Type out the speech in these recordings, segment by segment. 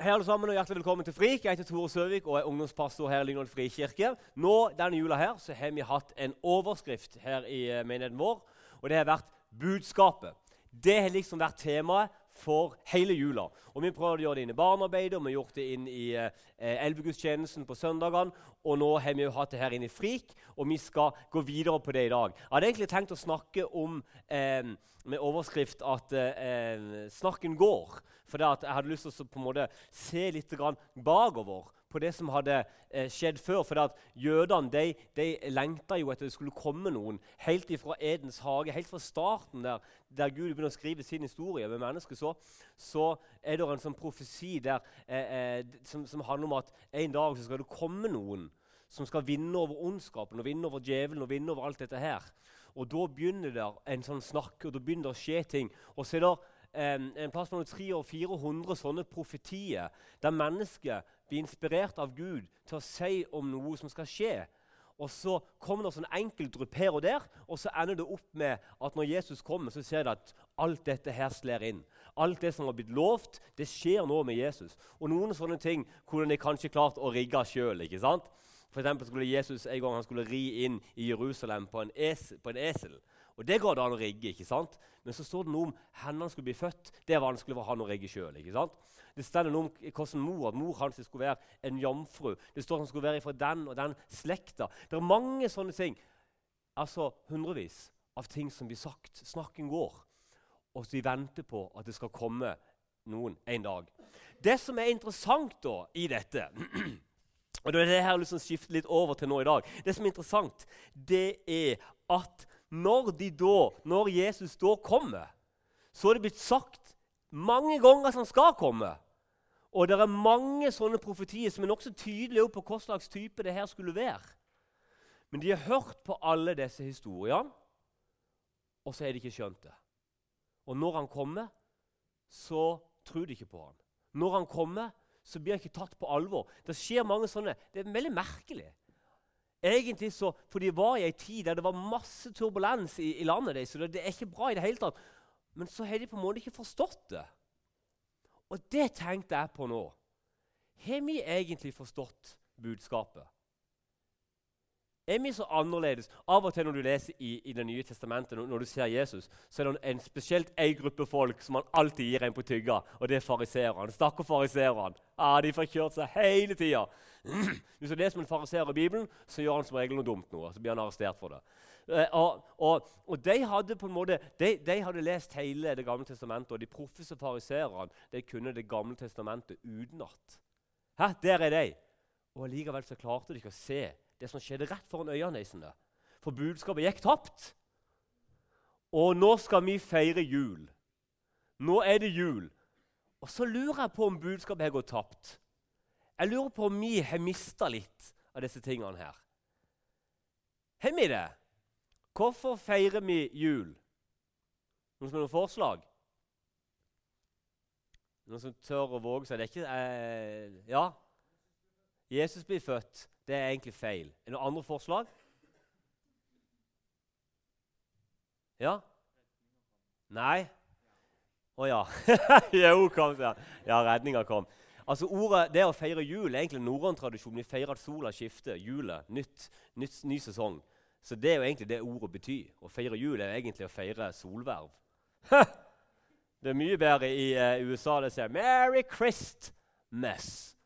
Hei alle sammen og Hjertelig velkommen til Frik. Jeg heter Tore Søvik og er ungdomspastor her i Lyngdal frikirke. Nå, Denne jula her, så har vi hatt en overskrift her i eh, menigheten vår. og Det har vært 'budskapet'. Det har liksom vært temaet for hele jula. Og Vi prøver å gjøre det inn i barnearbeidet, og vi har gjort det inn i eh, elvegudstjenesten på søndagene. Og nå har vi jo hatt det her inne i Frik, og vi skal gå videre på det i dag. Jeg hadde egentlig tenkt å snakke om eh, med overskrift at eh, 'snakken går'. For jeg hadde lyst til å på en måte se litt bakover på det som hadde eh, skjedd før. For jødene de, de lengta jo etter det skulle komme noen helt fra Edens hage. Helt fra starten, der, der Gud begynner å skrive sin historie med mennesket, så, så er det en sånn profesi der, eh, eh, som, som, handler om at en dag så skal det komme noen som skal vinne over ondskapen og vinne over djevelen og vinne over alt dette her. Og Da begynner det en sånn snakk, og da begynner det å skje ting. Og så er det en plass mellom 300-400 sånne profetier der mennesker blir inspirert av Gud til å si om noe som skal skje. Og Så kommer det sånn enkeltdrypp her og der, og så ender det opp med at når Jesus kommer, så ser de at alt dette her slår inn. Alt det som har blitt lovt, det skjer nå med Jesus. Og noen sånne ting kunne de kanskje klart å rigge sjøl. For skulle Jesus en gang han skulle ri inn i Jerusalem på en, es, på en esel. Og Det går det an å rigge. ikke sant? Men så står det noe om hendene skulle bli født. Det er vanskelig for han å rigge sjøl. Det står noe om hvordan mor, at mor hans skulle være en jomfru. Det står at han skulle være fra den og den slekta. Det er mange sånne ting. Altså hundrevis av ting som blir sagt. Snakken går. Og vi venter på at det skal komme noen en dag. Det som er interessant da i dette Og det er det her jeg har lyst til å skifte litt over til nå i dag. Det som er interessant, det er at når, de da, når Jesus da kommer, så er det blitt sagt mange ganger at han skal komme. Og det er mange sånne profetier som er nokså tydelige på hva slags type det her skulle være. Men de har hørt på alle disse historiene, og så har de ikke skjønt det. Og når han kommer, så tror de ikke på han. Når han kommer, så blir han ikke tatt på alvor. Det skjer mange sånne Det er veldig merkelig. Egentlig så, For de var i ei tid der det var masse turbulens i, i landet deres. så det, det, er ikke bra i det hele tatt. Men så har de på en måte ikke forstått det. Og det tenkte jeg på nå. Har vi egentlig forstått budskapet? Er vi så annerledes? Av og til når du leser i, i Det nye testamentet, når, når, du ser Jesus, så er det en spesielt en gruppe folk som han alltid gir en på tygga, og det er fariseerne. Stakkars fariseerne. Ah, de får kjørt seg hele tida. Hvis du leser om en fariseer i Bibelen, så gjør han som regel noe dumt. noe, så blir han arrestert for det. Uh, og, og, og, de hadde på en måte, de, de, hadde lest hele Det gamle testamentet, og de proffeste fariseerne de kunne Det gamle testamentet utenat. Der er de. Og Allikevel så klarte de ikke å se det som skjedde rett foran øynene deres. For budskapet gikk tapt. Og nå skal vi feire jul. Nå er det jul. Og så lurer jeg på om budskapet har gått tapt. Jeg lurer på om vi har mista litt av disse tingene her. Har vi det? Hvorfor feirer vi jul? Noen som har noen forslag? Noen som tør å våge seg? Det er ikke eh, Ja? Jesus blir født. Det er egentlig feil. Er det noen andre forslag? Ja? Nei? Å oh, ja. jo, kom, ja. ja, redninga kom. Altså ordet, Det å feire jul er egentlig en norrøn tradisjon. Vi feirer at sola skifter. Julet. Nytt, nytt, ny sesong. Så det er jo egentlig det ordet betyr. Å feire jul er egentlig å feire solverv. det er mye bedre i uh, USA. Det sier 'Merry Christmas'.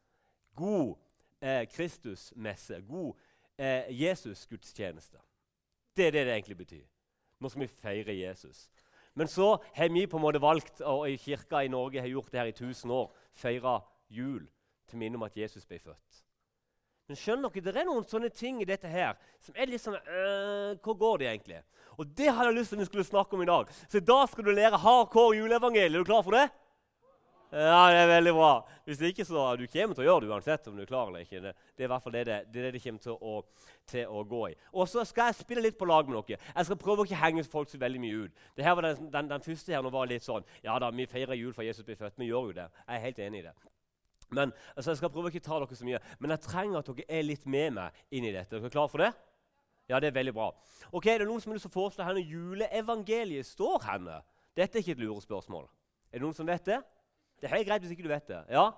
God eh, Kristusmesse, god eh, Jesus-gudstjeneste. Det er det det egentlig betyr. Nå skal vi feire Jesus. Men så har vi på en måte valgt, og i kirka i Norge har gjort det her i 1000 år, feire jul til minne om at Jesus ble født. Men skjønner dere, det er noen sånne ting i dette her som er litt sånn øh, Hvor går det egentlig? Og det hadde jeg lyst til at vi skulle snakke om i dag. Så i dag skal du lære hardcore juleevangeliet. Er du klar for det? Ja, det er veldig bra. Hvis ikke, så Du kommer til å gjøre det uansett om du er klar eller ikke. Det, det er i hvert fall det det, det, det kommer til å, til å, gå i. Og så skal jeg spille litt på lag med dere. Jeg skal prøve å ikke henge folk så veldig mye ut. Det her var den, den, den første her nå var litt sånn Ja da, vi feirer jul for Jesus blir født. Vi gjør jo det. Jeg er helt enig i det. Men altså, Jeg skal prøve å ikke ta dere så mye, men jeg trenger at dere er litt med meg inn i dette. Er dere klare for det? Ja, det er veldig bra. Ok, Er det noen som vil foreslå hvor juleevangeliet står henne? Dette er ikke et lurespørsmål. Er det noen som vet det? Det er helt greit hvis ikke du vet det. Ja?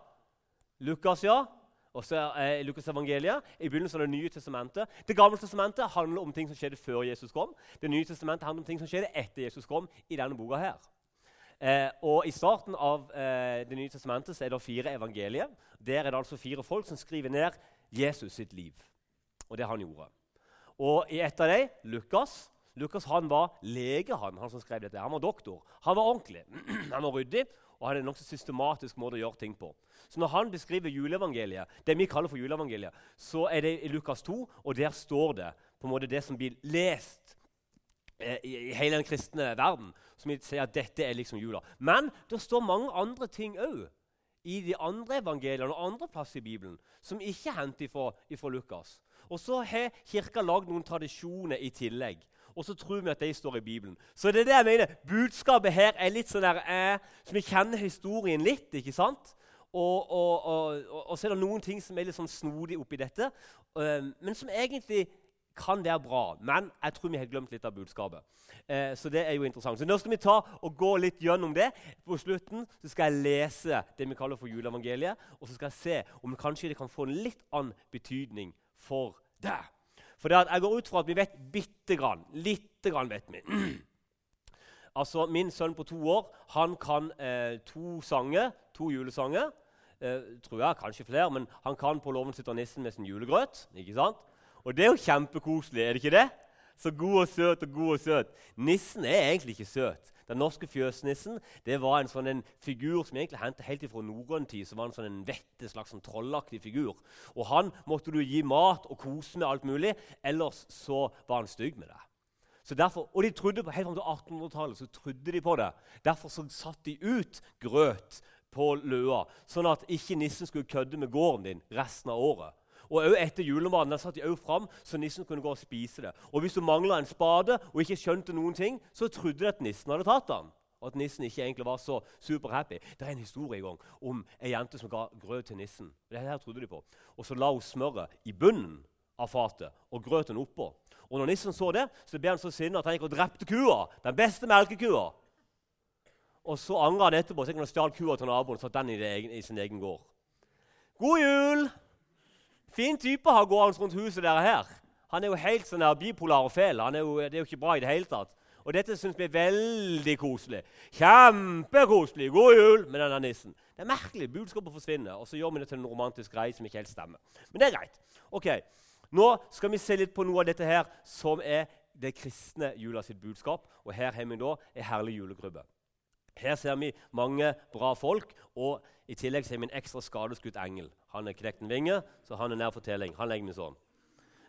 Lukas, ja. Og så er Lukas evangeliet i begynnelsen av Det nye testamentet. Det gamle testamentet handler om ting som skjedde før Jesus kom. Det nye testamentet handler om ting som skjedde etter Jesus kom. i denne boka her. Eh, og I starten av eh, Det nye testamentet så er det fire evangelier. Der er det altså fire folk som skriver ned Jesus sitt liv. Og det han gjorde. Og i et av dem, Lukas Lukas han var lege, han, han som skrev dette. Han var doktor. Han var ordentlig. han var ryddig og hadde en nokså systematisk måte å gjøre ting på. Så Når han beskriver juleevangeliet, det vi kaller for juleevangeliet, så er det i Lukas 2, og der står det på en måte det som blir lest eh, i, i, hele den kristne verden, som sier at dette er liksom jula. Men det står mange andre ting òg i de andre evangeliene og andre plasser i Bibelen som ikke er hentet fra Lukas. Og så har Kirka lagd noen tradisjoner i tillegg og så tror vi at de står i Bibelen. Så det er det jeg mener. Budskapet her er litt sånn der, eh, så vi kjenner historien litt. ikke sant? Og, og, og, og, så er det noen ting som er litt sånn snodig oppi dette, eh, men som egentlig kan være bra. Men jeg tror vi har glemt litt av budskapet. Eh, så det er jo interessant. Så nå skal vi ta og gå litt gjennom det. På slutten så skal jeg lese det vi kaller for juleevangeliet, og så skal jeg se om kanskje det kan få en litt annen betydning for deg. For jeg går ut fra at vi vet bitte grann. Lite grann vet vi. altså, Min sønn på to år han kan eh, to sanger, to julesanger. Eh, tror jeg, Kanskje flere, men han kan 'På låven sitter nissen med sin julegrøt'. ikke sant? Og det er jo kjempekoselig, er det ikke det? Så god og søt og god og søt. Nissen er egentlig ikke søt. Den norske fjøsnissen det var en sånn en figur som egentlig hentet helt fra norrøn tid. som var en sånn en vette, slags sånn trollaktig figur. Og Han måtte du gi mat og kose med alt mulig, ellers så var han stygg med deg. Så derfor, og de trodde på, Helt fram til 1800-tallet så trodde de på det. Derfor så satte de ut grøt på løa, sånn at ikke nissen skulle kødde med gården din resten av året. Og etter julematen satt de også fram, så nissen kunne gå og spise det. Og Hvis du mangla en spade og ikke skjønte noen ting, så trodde de at nissen hadde tatt den. Og at nissen ikke egentlig var så superhappy. Det er en historie i gang om ei jente som ga grøt til nissen. Det her trodde de på. Og Så la hun smøret i bunnen av fatet og grøten oppå. Og når nissen så det, så ble han så sinna at han gikk og drepte kua. Den beste melkekua. Og så angra han etterpå. Så gikk han og stjal kua til naboen og satte den i, i sin egen gård. God jul! Fin type har gående rundt huset der her. Han er jo helt sånn her bipolar og fæl. det er jo ikke bra i det hele tatt. Og dette syns vi er veldig koselig. Kjempekoselig! God jul med denne nissen. Det er merkelig. Budskapet forsvinner, og så gjør vi det til en romantisk greie som ikke helt stemmer. Men det er greit. Ok, Nå skal vi se litt på noe av dette her som er det kristne jula sitt budskap. Og her har vi da ei herlig julegrubbe. Her ser vi mange bra folk, og i tillegg ser vi en ekstra skadeskutt engel. Han er knekt en vinge, så han er nær fortelling. Han legger vi sånn.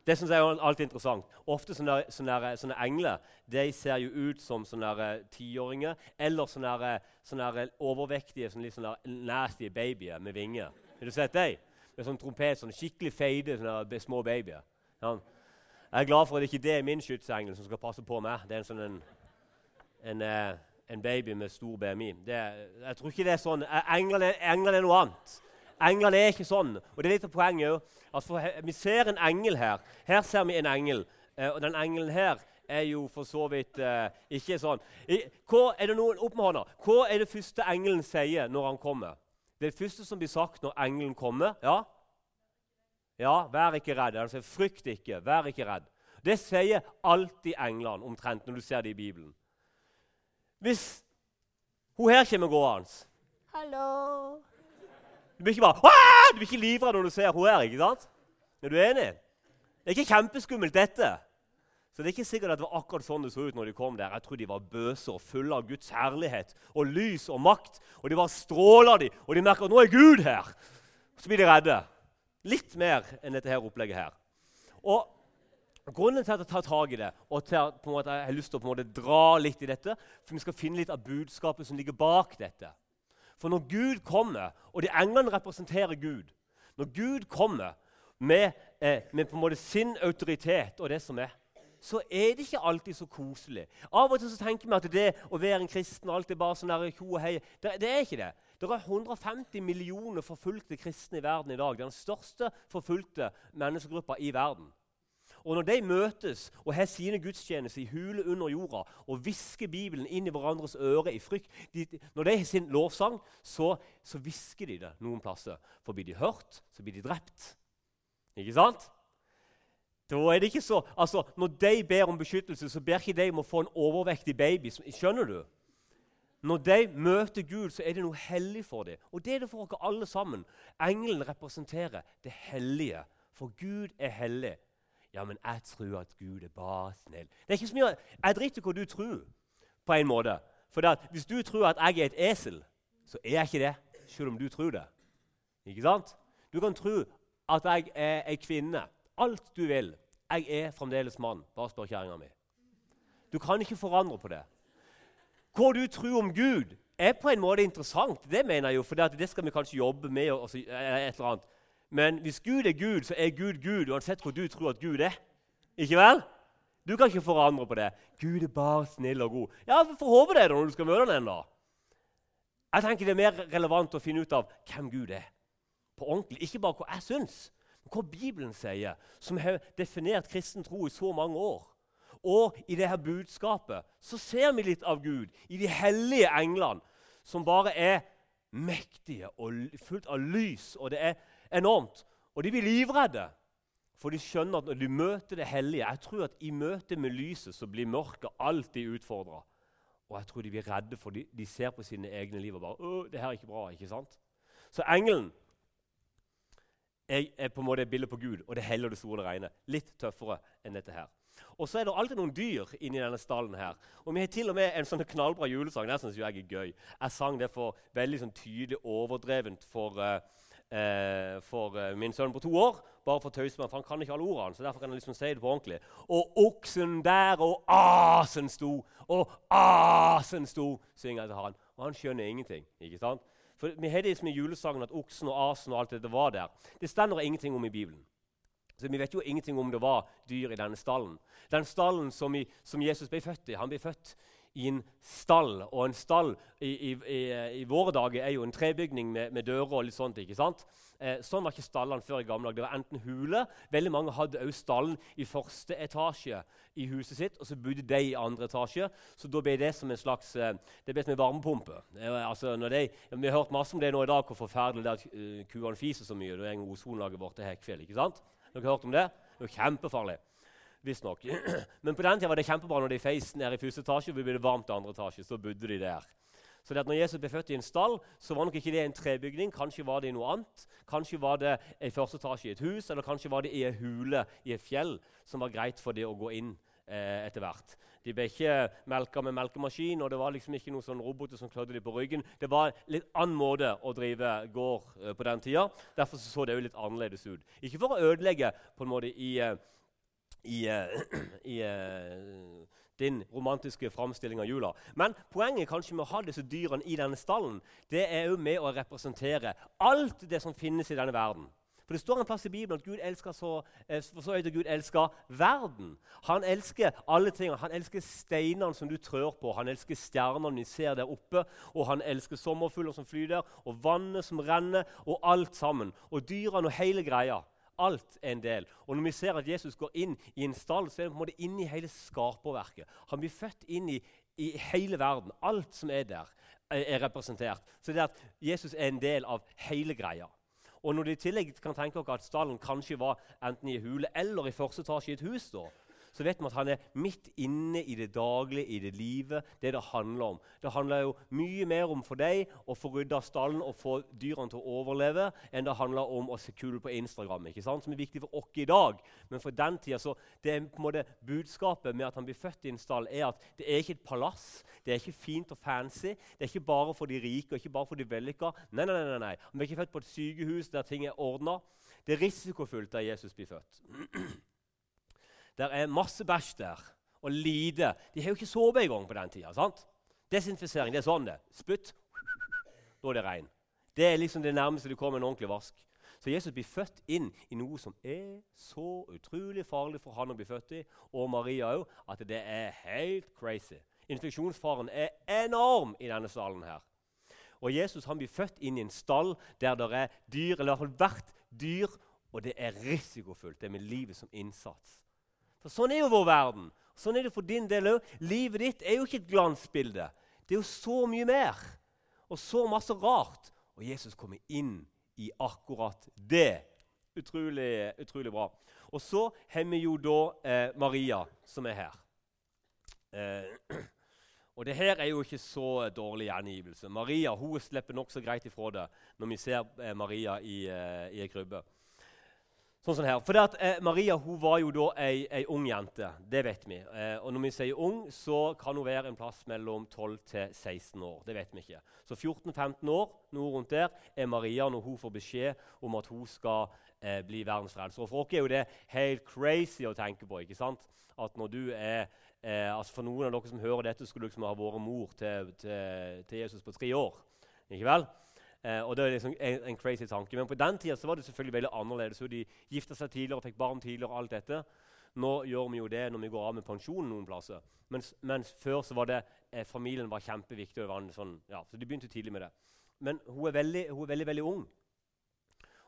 Det synes jeg er alltid interessant. Ofte sånne, sånne, sånne engler de ser jo ut som sånne eh, tiåringer eller sånne, sånne overvektige, sånne litt sånne nasty babyer med vinger. Har du sett dem? Med sånn trompet, sånne skikkelig feide sånne små babyer. Ja. Jeg er glad for at det ikke er min skytsengel som skal passe på meg. Det er en sånn en, en, eh, en baby med stor BMI. Det, jeg tror ikke det er sånn. Englene, englene er noe annet. Englene er ikke sånn. Og det er litt av poenget òg. Altså, vi ser en engel her. Her ser vi en engel. Eh, og den engelen her er jo for så vidt eh, ikke sånn. I, hva er det noen, opp med hånda. Hva er det første engelen sier når han kommer? Det første som blir sagt når engelen kommer, ja? Ja, vær ikke redd. Sier, frykt ikke, vær ikke redd. Det sier alltid englene omtrent når du ser det i Bibelen. Hvis hun her kommer gående Hallo. Du blir ikke bare Aah! Du blir ikke livredd når du ser hun her. ikke sant? Er du enig? Det er ikke kjempeskummelt, dette. Så det er ikke sikkert at det var akkurat sånn det så ut når de kom der. Jeg tror de var bøse og fulle av Guds herlighet og lys og makt. Og de var stråla, de, og de merker at nå er Gud her. Så blir de redde. Litt mer enn dette her opplegget her. Og Grunnen til at jeg tar tak i det, og til at måte, jeg har lyst til å måte, dra litt i dette, for vi skal finne litt av budskapet som ligger bak dette. For når Gud kommer, og de englene representerer Gud Når Gud kommer med, eh, med måte sin autoritet og det som er, så er det ikke alltid så koselig. Av og til så tenker vi at det å være en kristen alt er bare sånn der, ho og hei. Det, det, er ikke det. Det er 150 millioner forfulgte kristne i verden i dag. Det er den største forfulgte menneskegruppa i verden. Og når de møtes og har sine gudstjenester i hule under jorda og hvisker Bibelen inn i hverandres øre i frykt de, Når de har sin lovsang, så, så hvisker de det noen plasser. For blir de hørt, så blir de drept. Ikke sant? Da er det ikke så, altså, Når de ber om beskyttelse, så ber ikke de om å få en overvektig baby. Skjønner du? Når de møter Gud, så er det noe hellig for dem. Og det er det for oss alle sammen. Engelen representerer det hellige. For Gud er hellig. Ja, men jeg tror at Gud er bare snill. Det er ikke så mye, Jeg driter i hva du tror, på en måte. For Hvis du tror at jeg er et esel, så er jeg ikke det, selv om du tror det. Ikke sant? Du kan tro at jeg er ei kvinne. Alt du vil. Jeg er fremdeles mann. Bare spør kjerringa mi. Du kan ikke forandre på det. Hva du tror om Gud, er på en måte interessant. Det mener jeg jo, for det skal vi kanskje jobbe med. Og, et eller annet. Men hvis Gud er Gud, så er Gud Gud, uansett hvor du tror at Gud er. Ikke vel? Du kan ikke forandre på det. Gud er bare snill og god. Ja, Få håpe det da, når du skal møte ham. da. Jeg tenker Det er mer relevant å finne ut av hvem Gud er. På ordentlig. Ikke bare hva jeg syns, men hva Bibelen sier, som har definert kristen tro i så mange år. Og i det her budskapet så ser vi litt av Gud i de hellige englene, som bare er mektige og fullt av lys. Og det er enormt. Og de blir livredde, for de skjønner at når de møter det hellige Jeg tror at i møte med lyset så blir mørket alltid utfordra. Og jeg tror de blir redde, for de, de ser på sine egne liv og bare Å, det her er ikke bra. ikke sant? Så engelen er, er på en måte et bilde på Gud, og det heller det store regnet. Litt tøffere enn dette her. Og så er det alltid noen dyr inni denne stallen. her. Og Vi har til og med en sånn knallbra julesang. Det syns jeg er gøy. Jeg sang det for veldig sånn tydelig overdrevent for, uh, uh, for uh, min sønn på to år. Bare for tøyse for han kan ikke alle ordene. så derfor kan jeg liksom si det på ordentlig. Og oksen der og asen sto, og asen sto, synger jeg til han. Og han skjønner ingenting. ikke sant? For Vi har som i julesangen at oksen og asen og alt dette var der. Det stender ingenting om i Bibelen. Så Vi vet jo ingenting om det var dyr i denne stallen. Den stallen som, i, som Jesus ble født i. Han ble født i en stall. Og en stall i, i, i våre dager er jo en trebygning med, med dører og litt sånt. ikke sant? Eh, sånn var ikke stallene før i gamle dager. Det var enten hule Veldig mange hadde også stallen i første etasje i huset sitt, og så bodde de i andre etasje. Så da ble det som en slags eh, det ble som en varmepumpe. Altså, de, vi har hørt masse om det nå i dag, hvor forferdelig det er at uh, kuene fiser så mye. Det er ozonlaget vårt er hekfjell. ikke sant? Dere har hørt om det? Det er kjempefarlig. Visstnok. Men på den tida var det kjempebra når de feis ned i første etasje. og vi ble varmt i andre etasje, så bodde de der. Så det at når Jesus ble født i en stall, så var nok ikke det en trebygning. Kanskje var det noe annet. Kanskje var det i første etasje i et hus, eller kanskje var det i en hule i et fjell som var greit for det å gå inn eh, etter hvert. De ble ikke melka med melkemaskin, og det var liksom ikke noen sånn roboter som klødde dem på ryggen. Det var en litt annen måte å drive gård eh, på den tida. Derfor så, så det jo litt annerledes ut. Ikke for å ødelegge på en måte i, uh, i, uh, i din romantiske framstilling av jula. Men poenget kanskje med å ha disse dyrene i denne stallen, det er jo med å representere alt det som finnes i denne verden. For Det står en plass i Bibelen at Gud elsker så, eh, så Gud elsker verden. Han elsker alle tingene. Han elsker steinene som du trør på, han elsker stjernene vi ser der oppe, og han elsker sommerfugler som flyr der, og vannet som renner, og alt sammen. Og dyrene og hele greia. Alt er en del. Og når vi ser at Jesus går inn i en stall, så er det på en måte inn i hele skaperverket. Han blir født inn i, i hele verden. Alt som er der, er representert. Så det at Jesus er en del av hele greia. Og når de i tillegg kan tenke dere at stallen kanskje var enten i hule eller i første etasje i et hus, da, så vet vi at han er midt inne i det daglige, i det livet, det det handler om. Det handler jo mye mer om for deg å få rydda stallen og få dyrene til å overleve, enn det handler om å se kul på Instagram, ikke sant? som er viktig for oss i dag. Men for den tida så det er på en måte budskapet med at han blir født i en stall, er at det er ikke et palass, det er ikke fint og fancy, det er ikke bare for de rike og ikke bare for de vellykka. Nei, nei, nei, nei. Han blir ikke født på et sykehus der ting er ordna. Det er risikofullt der Jesus blir født. Det er masse bæsj der. Og lite. De har jo ikke såpe engang på den tida. sant? Desinfisering, det er sånn det. Spytt, da er det rein. Det er liksom det nærmeste du kommer en ordentlig vask. Så Jesus blir født inn i noe som er så utrolig farlig for han å bli født i, og Maria òg, at det er helt crazy. Infeksjonsfaren er enorm i denne stallen her. Og Jesus han blir født inn i en stall der det er dyr, eller i hvert fall hvert dyr, og det er risikofullt. Det er med livet som innsats. For Sånn er jo vår verden. Sånn er det for din del òg. Livet ditt er jo ikke et glansbilde. Det er jo så mye mer og så masse rart. Og Jesus kommer inn i akkurat det. Utrolig, utrolig bra. Og så har vi jo da eh, Maria, som er her. Eh, og det her er jo ikke så dårlig gjengivelse. Maria hun slipper nokså greit ifra det når vi ser eh, Maria i, eh, i ei krybbe. Sånn som her. For at, eh, Maria hun var jo da ei, ei ung jente. Det vet vi. Eh, og når vi sier ung, så kan hun være en plass mellom 12 til 16 år. Det vet vi ikke. Så 14-15 år noe rundt der, er Maria når hun får beskjed om at hun skal eh, bli verdens frelser. Og For oss er jo det helt crazy å tenke på. ikke sant? At når du er, eh, altså For noen av dere som hører dette, skulle liksom ha vært mor til, til, til Jesus på tre år. Ikke vel? Eh, og det er liksom en, en, crazy tanke. Men på den tida var det selvfølgelig veldig annerledes. De gifta seg tidligere, fikk barn tidligere. alt dette. Nå gjør vi jo det når vi går av med pensjon noen plasser. Mens, mens før så var det eh, familien var kjempeviktig. Var sånn, ja, så de begynte tidlig med det. Men hun er veldig, hun er veldig, veldig ung.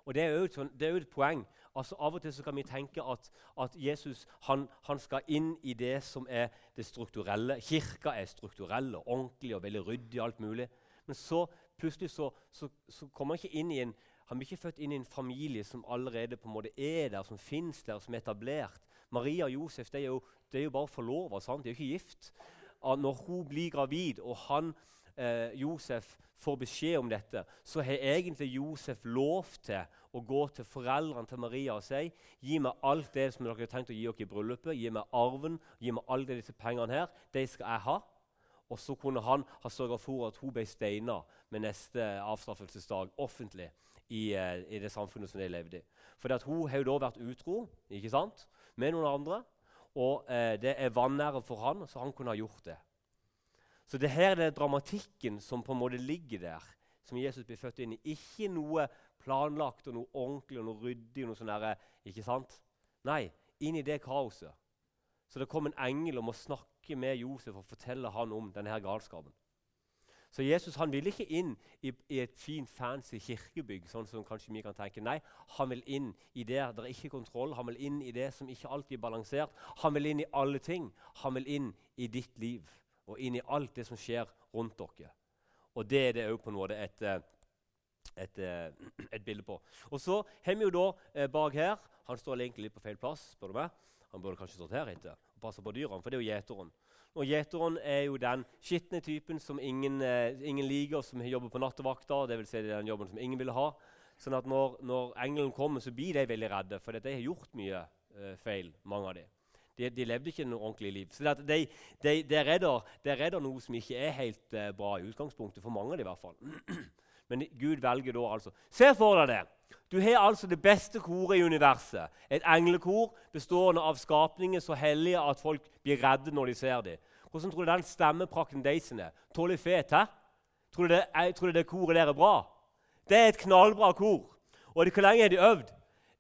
Og det er jo et, sånn, det er jo et poeng. Altså Av og til så kan vi tenke at, at Jesus han, han, skal inn i det som er det strukturelle. Kirka er strukturell og ordentlig og veldig ryddig. alt mulig. Men så plutselig så, så, så kommer han ikke inn i en han blir ikke født inn i en familie som allerede på en måte er der, som fins der, som er etablert. Maria og Josef det er jo, det er jo bare forlova. De er jo ikke gift. Når hun blir gravid, og han, eh, Josef får beskjed om dette, så har egentlig Josef lov til å gå til foreldrene til Maria og si gi meg alt det som dere har tenkt å gi dere i bryllupet, gi meg arven, gi meg alle disse pengene her. De skal jeg ha. Og så kunne han ha sørga for at hun ble steina med neste avstraffelsesdag offentlig i, eh, i, det samfunnet som de levde i. For Hun har jo da vært utro ikke sant? med noen andre, og eh, det er vanære for han, så han kunne ha gjort det. Så det her er dramatikken som på en måte ligger der, som Jesus blir født inn i. Ikke noe planlagt og noe ordentlig og noe ryddig. noe sånn der, ikke sant? Nei, inn i det kaoset. Så det kom en engel om å snakke med Josef og fortelle han om denne galskapen. Så Jesus han vil ikke inn i, i, et fint, fancy kirkebygg, sånn som kanskje vi kan tenke. Nei, han vil inn i det der er ikke kontroll. Han vil inn i det som ikke alltid er balansert. Han vil inn i alle ting. Han vil inn i ditt liv og inn i alt det som skjer rundt dere. Og det er det òg på en måte et, eh, et, et, et, bilde på. Og så har vi jo da eh, bak her Han står egentlig litt på feil plass. spør du meg. Han burde kanskje stått her etter og passe på dyrene, for det er jo gjeteren. Og Gjeteren er jo den skitne typen som ingen, eh, ingen liker, som jobber på nattevakta. Det vil si den jobben som ingen vil ha. Sånn at når, når engelen kommer, så blir de veldig redde, for de har gjort mye eh, feil. mange av dem. De, de, levde ikke noe ordentlig liv. Så de, de, de, redder, de redder noe som ikke er helt eh, bra i utgangspunktet, for mange av dem i hvert fall. Men Gud velger da altså Se for deg det! Du har altså det beste koret i universet. Et englekor bestående av skapninger så hellige at folk blir redde når de ser dem. Hvordan tror du den stemmeprakten deres er? Tåler fet, hæ? Tror du, det, jeg, tror du det koret der er bra? Det er et knallbra kor. Og hvor lenge har de øvd?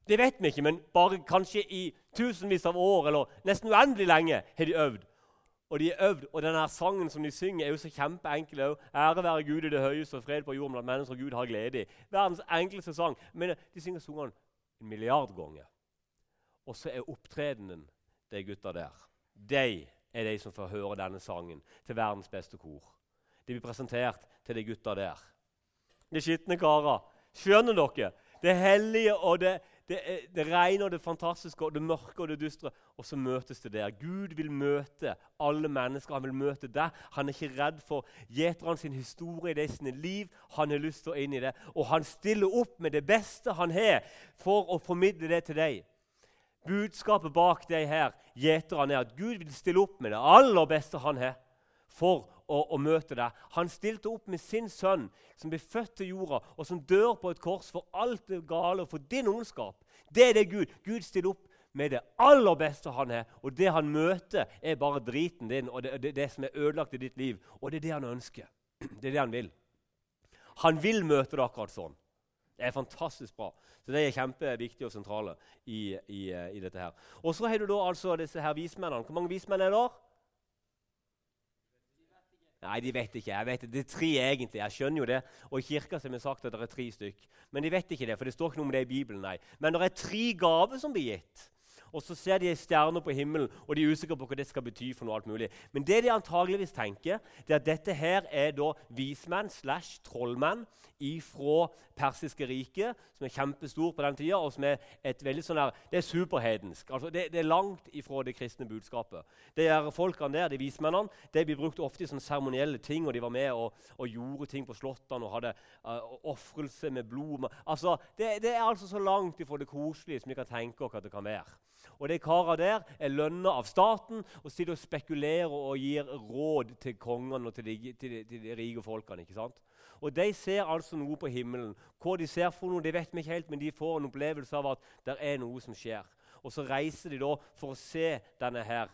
Det vet vi ikke, men bare kanskje i tusenvis av år eller nesten uendelig lenge har de øvd og de er øvd. Og denne sangen som de synger, er jo så kjempeenkel òg. Ære være Gud i det høyeste og fred på jorden blant mennesker Gud har glede i. Verdens enkleste sang. Men de synger sangene en milliard ganger. Og så er opptredenen de gutta der. De er de som får høre denne sangen til verdens beste kor. De blir presentert til de gutta der. De skitne karer. Skjønner dere? Det hellige og det det, det rene og det fantastiske og det mørke og det dystre. Og så møtes det der. Gud vil møte alle mennesker. Han vil møte deg. Han er ikke redd for gjeterne sin historie det sine liv. Han har lyst til å inn i det. Og han stiller opp med det beste han har, for å formidle det til deg. Budskapet bak deg her, gjeterne, er at Gud vil stille opp med det aller beste han har, for å, og møte deg. Han stilte opp med sin sønn, som ble født til jorda, og som dør på et kors for alt det gale og for din ondskap. Det er det Gud. Gud stiller opp med det aller beste han er. Og det han møter, er bare driten din og det, det, det som er ødelagt i ditt liv. Og det er det han ønsker. Det er det han vil. Han vil møte det akkurat sånn. Det er fantastisk bra. Så Det er kjempeviktig og sentrale i, i, i dette. her. Og så har du da altså disse her vismennene. Hvor mange vismenn er det? der? Nei, de vet ikke. Jeg vet Det er tre egentlig. Jeg skjønner jo det. Og i kirka har vi sagt at det er tre stykk. Men de vet ikke det, for det står ikke noe om det i Bibelen. nei. Men det er tre gaver som blir gitt. Og så ser de ei stjerne på himmelen, og de er usikre på hva det skal bety. for noe alt mulig. Men det de antageligvis tenker, det er at dette her er da vismenn slash trollmenn fra persiske riket, som er kjempestor på den tida, og som er et veldig sånn her, det er superhedensk. Altså det, det, er langt ifra det kristne budskapet. Det er folkene der, de vismennene, de blir brukt ofte i sånne seremonielle ting, og de var med og, og gjorde ting på slottene og hadde uh, ofrelse med blod. Altså, det, det, er altså så langt ifra det koselige som vi kan tenke oss at det kan være. Og de karene der er lønna av staten og sitter og spekulerer og gir råd til kongene og til de, til de, til de rike folkene. ikke sant? Og De ser altså noe på himmelen. Hva de ser for noe, det vet vi ikke helt, men de får en opplevelse av at det er noe som skjer. Og Så reiser de da for å se denne her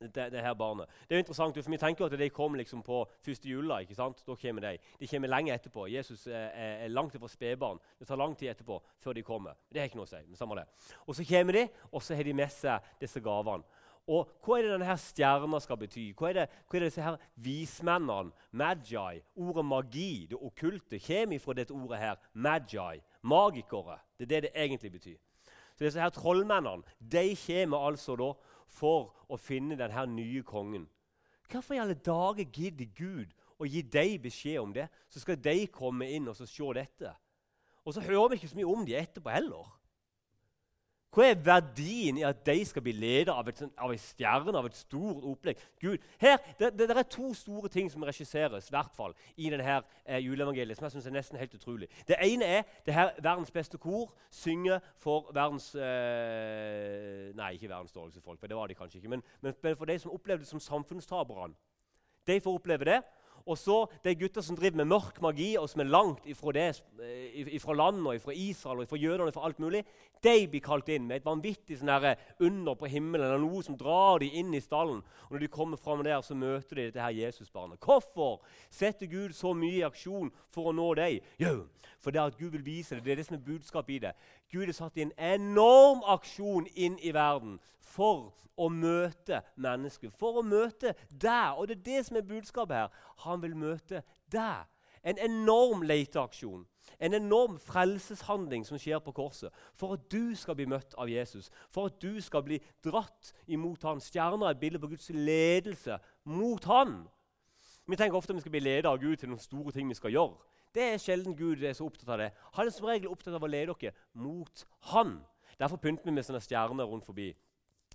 det, det, her barnet. Det er jo interessant, for Vi tenker at de kommer liksom på første jula. ikke sant? Da kommer De De kommer lenge etterpå. Jesus er, er langt fra spedbarn. Det tar lang tid etterpå før de kommer. Det har ikke noe å si. men samme det. Og Så kommer de, og så har de med seg disse gavene. Og Hva er det denne her stjerna skal bety? Hva er det, hva er det disse her vismennene, magi, ordet magi, det okkulte, kommer fra dette ordet her, magi, magikere. Det er det det egentlig betyr. Så disse her Trollmennene de kommer altså da for å finne denne nye kongen. Hvorfor i alle dager gidder Gud å gi dem beskjed om det? Så skal de komme inn og se dette. Og så hører vi ikke så mye om dem etterpå heller. Hva er verdien i at de skal bli ledet av, et, av en stjerne, av et stort opplegg? Gud, her, det, det, det, er to store ting som regisseres i hvert fall, i denne eh, juleevangeliet, som jeg synes er nesten helt utrolig. Det ene er det her verdens beste kor synger for verdens eh, Nei, ikke verdens dårligste folk, for det var de kanskje ikke, men, men for de som opplevde det som samfunnstaperne. De får oppleve det. Og så de gutta som driver med mørk magi, og som er langt ifra, det, eh, ifra landet, og ifra Israel og ifra jødene, ifra alt mulig, de blir kalt inn med et vanvittig sånn eh, under på himmelen, eller noe som drar dem inn i stallen. Og Når de kommer fram der, så møter de dette her Jesusbarnet. Hvorfor setter Gud så mye i aksjon for å nå dem? Jo, for det er at Gud vil vise det. Det er det som er budskapet i det. Gud har satt i en enorm aksjon inn i verden for å møte mennesket. For å møte deg. Og det er det som er budskapet her. Han vil møte deg. En enorm leteaksjon. En enorm frelseshandling som skjer på korset. For at du skal bli møtt av Jesus. For at du skal bli dratt imot han. Stjerner er et bilde på Guds ledelse mot han. Vi tenker ofte vi skal bli ledet av Gud til noen store ting vi skal gjøre. Det er sjelden Gud er så opptatt av det. Han er som regel opptatt av å lede dere mot Han. Derfor pynter vi med sånne stjerner rundt forbi.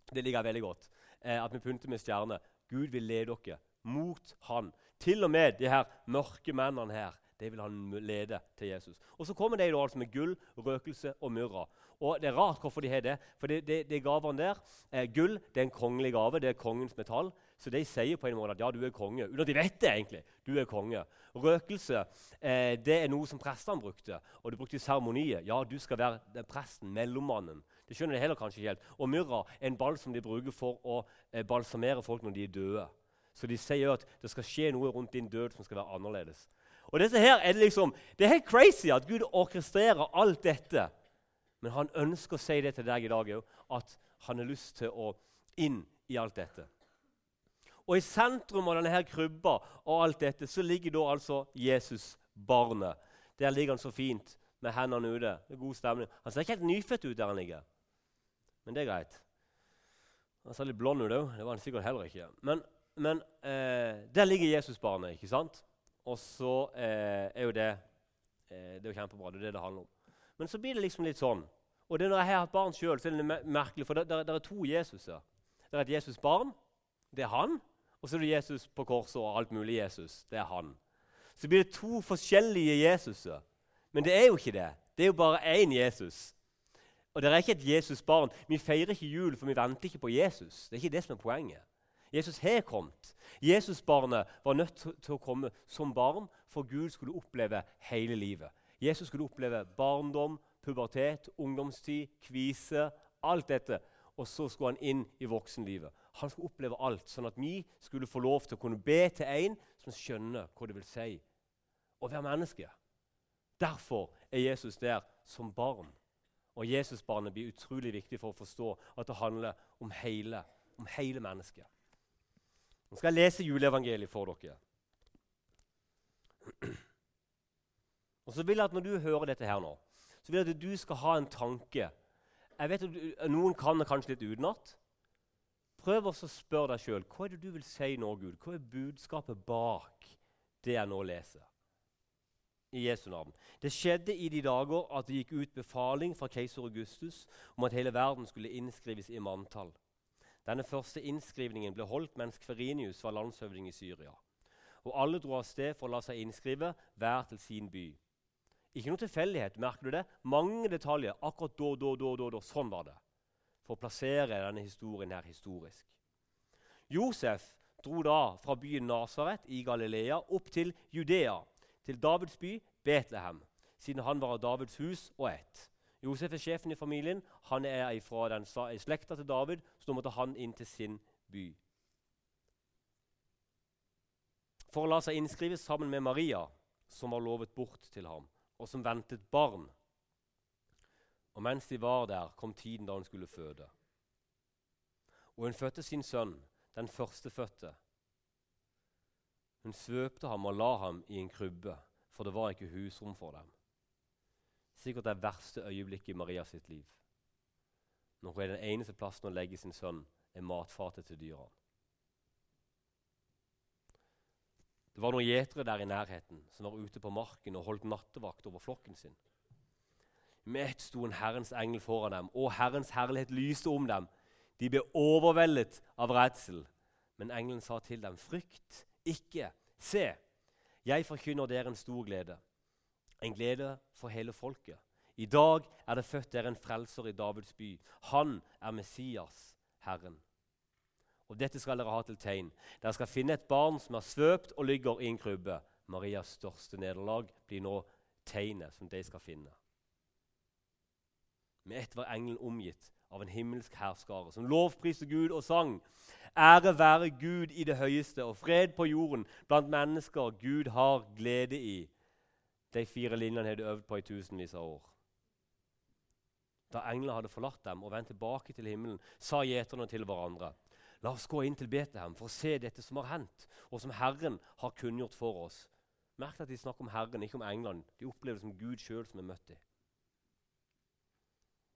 Det ligger veldig godt. Eh, at vi pynter med stjerner. Gud vil lede dere mot Han. Til og med de her mørke mennene her. Det vil han lede til Jesus. Og Så kommer de da altså med gull, røkelse og myrra. Og Det er rart hvorfor de har det. For det, det, det gavene der, eh, Gull det er en kongelig gave. Det er kongens metall. Så de sier på en måte at ja, du er konge. At de vet det egentlig. Du er konge. Røkelse eh, det er noe som prestene brukte. Og de brukte i seremonier. Ja, du skal være presten, mellommannen. Det skjønner de heller kanskje ikke helt. Og myrra er en ball som de bruker for å eh, balsamere folk når de er døde. Så de sier at det skal skje noe rundt din død som skal være annerledes. Og dette her er Det liksom, det er helt crazy at Gud orkestrerer alt dette. Men han ønsker å si det til deg i dag òg, at han har lyst til å inn i alt dette. Og I sentrum av denne her krybba og alt dette, så ligger da altså Jesus, barnet. Der ligger han så fint med hendene ute. Det er god stemning. Han ser ikke helt nyfødt ut der han ligger, men det er greit. Han ser litt blond ut òg. Det var han sikkert heller ikke. Men, men eh, der ligger Jesusbarnet, ikke sant? Og så eh, er jo det eh, det er jo kjempebra. Det er det det handler om. Men så blir det liksom litt sånn. Og det når jeg har hatt barn sjøl, er det merkelig, for det, det, det er to Jesuser. Det er et Jesusbarn. Det er han. Og så er det Jesus på korset og alt mulig Jesus. Det er han. Så blir det to forskjellige Jesuser. Men det er jo ikke det. Det er jo bare én Jesus. Og det er ikke et Jesus-barn. Vi feirer ikke jul, for vi venter ikke på Jesus. Det er ikke det som er poenget. Jesus har kommet. Jesusbarnet var nødt til å komme som barn, for Gud skulle oppleve hele livet. Jesus skulle oppleve barndom, pubertet, ungdomstid, kvise, alt dette. Og så skulle han inn i voksenlivet. Han skulle oppleve alt, sånn at vi skulle få lov til å kunne be til en som skjønner hva det vil si å være menneske. Derfor er Jesus der som barn. Og Jesusbarnet blir utrolig viktig for å forstå at det handler om hele, om hele mennesket. Nå skal jeg lese juleevangeliet for dere. Og så vil jeg at Når du hører dette her nå, så vil jeg at du skal ha en tanke Jeg vet at Noen kan det kanskje litt utenat. Prøv å spørre deg sjøl hva er det du vil si nå, Gud. Hva er budskapet bak det jeg nå leser? I Jesu navn. Det skjedde i de dager at det gikk ut befaling fra keiser Augustus om at hele verden skulle innskrives i manntall. Denne første innskrivningen ble holdt mens Kverinius var landshøvding i Syria. Og alle dro av sted for å la seg innskrive, hver til sin by. Ikke noe tilfeldighet, merker du det? Mange detaljer. Akkurat da, da, da, da, da. Sånn var det. For å plassere denne historien her historisk. Josef dro da fra byen Nasaret i Galilea opp til Judea, til Davids by Betlehem, siden han var av Davids hus og ett. Josef er sjefen i familien. Han er fra den slekta til David, så da måtte han inn til sin by. For å la seg innskrive sammen med Maria, som var lovet bort til ham, og som ventet barn. Og mens de var der, kom tiden da hun skulle føde. Og hun fødte sin sønn, den førstefødte. Hun svøpte ham og la ham i en krybbe, for det var ikke husrom for dem. Sikkert det verste øyeblikket i Maria sitt liv. Når hun er den eneste plassen å legge sin sønn, er matfatet til dyrene. Det var noen gjetere der i nærheten som var ute på marken og holdt nattevakt over flokken sin. Med ett sto en Herrens engel foran dem, og Herrens herlighet lyste om dem. De ble overveldet av redsel. Men engelen sa til dem, 'Frykt ikke. Se, jeg forkynner dere en stor glede.' En glede for hele folket. I dag er det født dere en frelser i Davids by. Han er Messias, Herren. Og dette skal dere ha til tegn. Dere skal finne et barn som er svøpt og ligger i en krybbe. Marias største nederlag blir nå tegnet som de skal finne. Med ett var engelen omgitt av en himmelsk hærskare som lovpriste Gud og sang. Ære være Gud i det høyeste og fred på jorden blant mennesker Gud har glede i. De fire linjene hadde øvd på i tusenvis av år. Da englene hadde forlatt dem og vendt tilbake til himmelen, sa gjeterne til hverandre.: La oss gå inn til Betlehem for å se dette som har hendt, og som Herren har kunngjort for oss. Merk at de snakker om Herren, ikke om England. De opplever det som Gud sjøl som er møtt dem.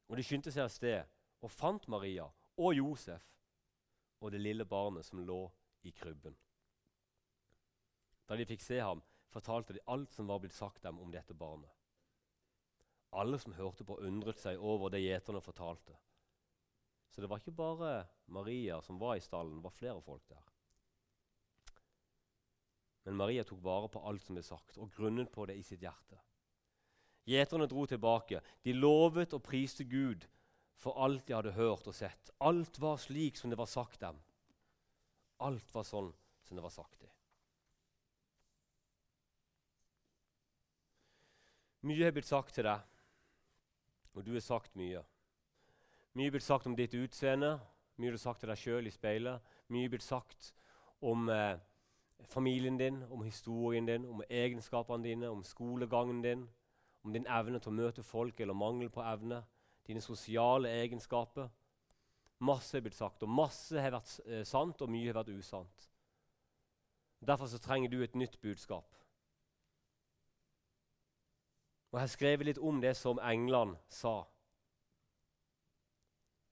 Og de skyndte seg av sted og fant Maria og Josef og det lille barnet som lå i krybben. Da de fikk se ham, fortalte de alt som var blitt sagt dem om dette barnet. Alle som hørte på, undret seg over det gjeterne fortalte. Så det var ikke bare Maria som var i stallen, det var flere folk der. Men Maria tok vare på alt som ble sagt, og grunnet på det i sitt hjerte. Gjeterne dro tilbake. De lovet og priste Gud for alt de hadde hørt og sett. Alt var slik som det var sagt dem. Alt var sånn som det var sagt dem. Mye er blitt sagt til deg, og du har sagt mye. Mye blir sagt om ditt utseende, mye blir sagt til deg sjøl i speilet. Mye blir sagt om eh, familien din, om historien din, om egenskapene dine, om skolegangen din, om din evne til å møte folk eller mangel på evne, dine sosiale egenskaper. Masse er blitt sagt, og masse har vært eh, sant, og mye har vært usant. Derfor så trenger du et nytt budskap. Og Jeg har skrevet litt om det som englene sa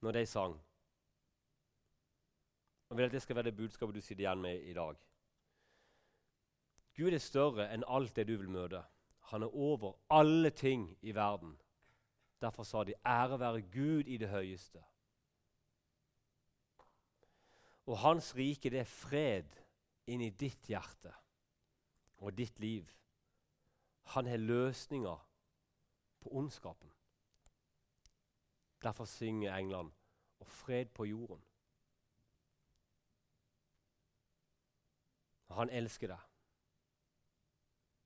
når de sang. Jeg vil at det skal være det budskapet du sitter igjen med i dag. Gud er større enn alt det du vil møte. Han er over alle ting i verden. Derfor sa de 'ære være Gud i det høyeste'. Og hans rike, det er fred inn i ditt hjerte og ditt liv. Han har løsninger på ondskapen. Derfor synger England 'og fred på jorden'. Han elsker deg.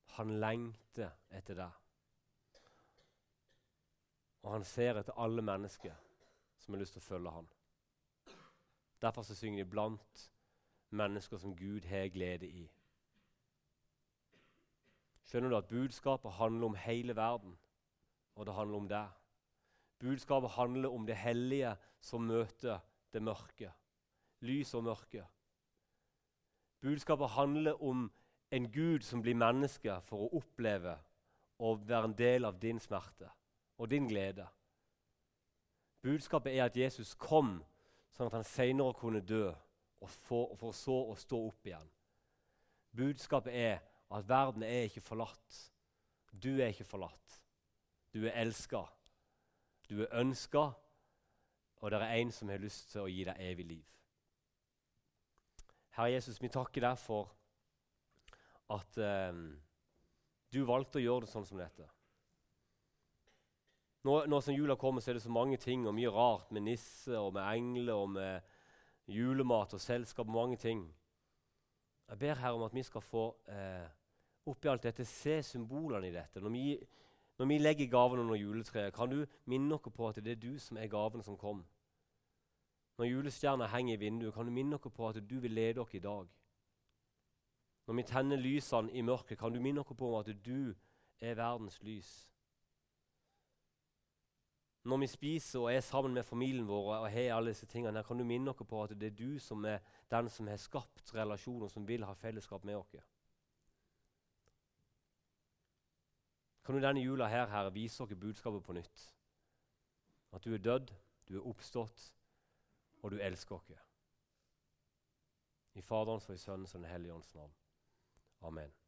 Han lengter etter deg. Og han ser etter alle mennesker som har lyst til å følge ham. Derfor så synger de blant mennesker som Gud har glede i. Skjønner du at budskapet handler om hele verden, og det handler om deg? Budskapet handler om det hellige som møter det mørke. Lys og mørke. Budskapet handler om en Gud som blir menneske for å oppleve og være en del av din smerte og din glede. Budskapet er at Jesus kom sånn at han senere kunne dø, og for, så å stå opp igjen. Budskapet er at verden er ikke forlatt. Du er ikke forlatt. Du er elska. Du er ønska, og det er en som har lyst til å gi deg evig liv. Herre Jesus, vi takker deg for at eh, du valgte å gjøre det sånn som dette. Nå, nå, som jula kommer, så er det så mange ting og mye rart med nisse og med engler og med julemat og selskap og mange ting. Jeg ber Herre om at vi skal få eh, oppi alt dette se symbolene i dette. Når vi, når vi legger gavene under juletreet, kan du minne oss på at det er du som er gaven som kom. Når julestjerna henger i vinduet, kan du minne oss på at du vil lede oss i dag. Når vi tenner lysene i mørket, kan du minne oss på at du er verdens lys. Når vi spiser og er sammen med familien vår, og har alle disse tingene, her, kan du minne oss på at det er du som er den som har skapt relasjoner, som vil ha fellesskap med oss. Kan du denne jula her, Herre, vise oss budskapet på nytt? At du er dødd, du er oppstått, og du elsker oss. I Faderens og i Sønnens og Den hellige ånds navn. Amen.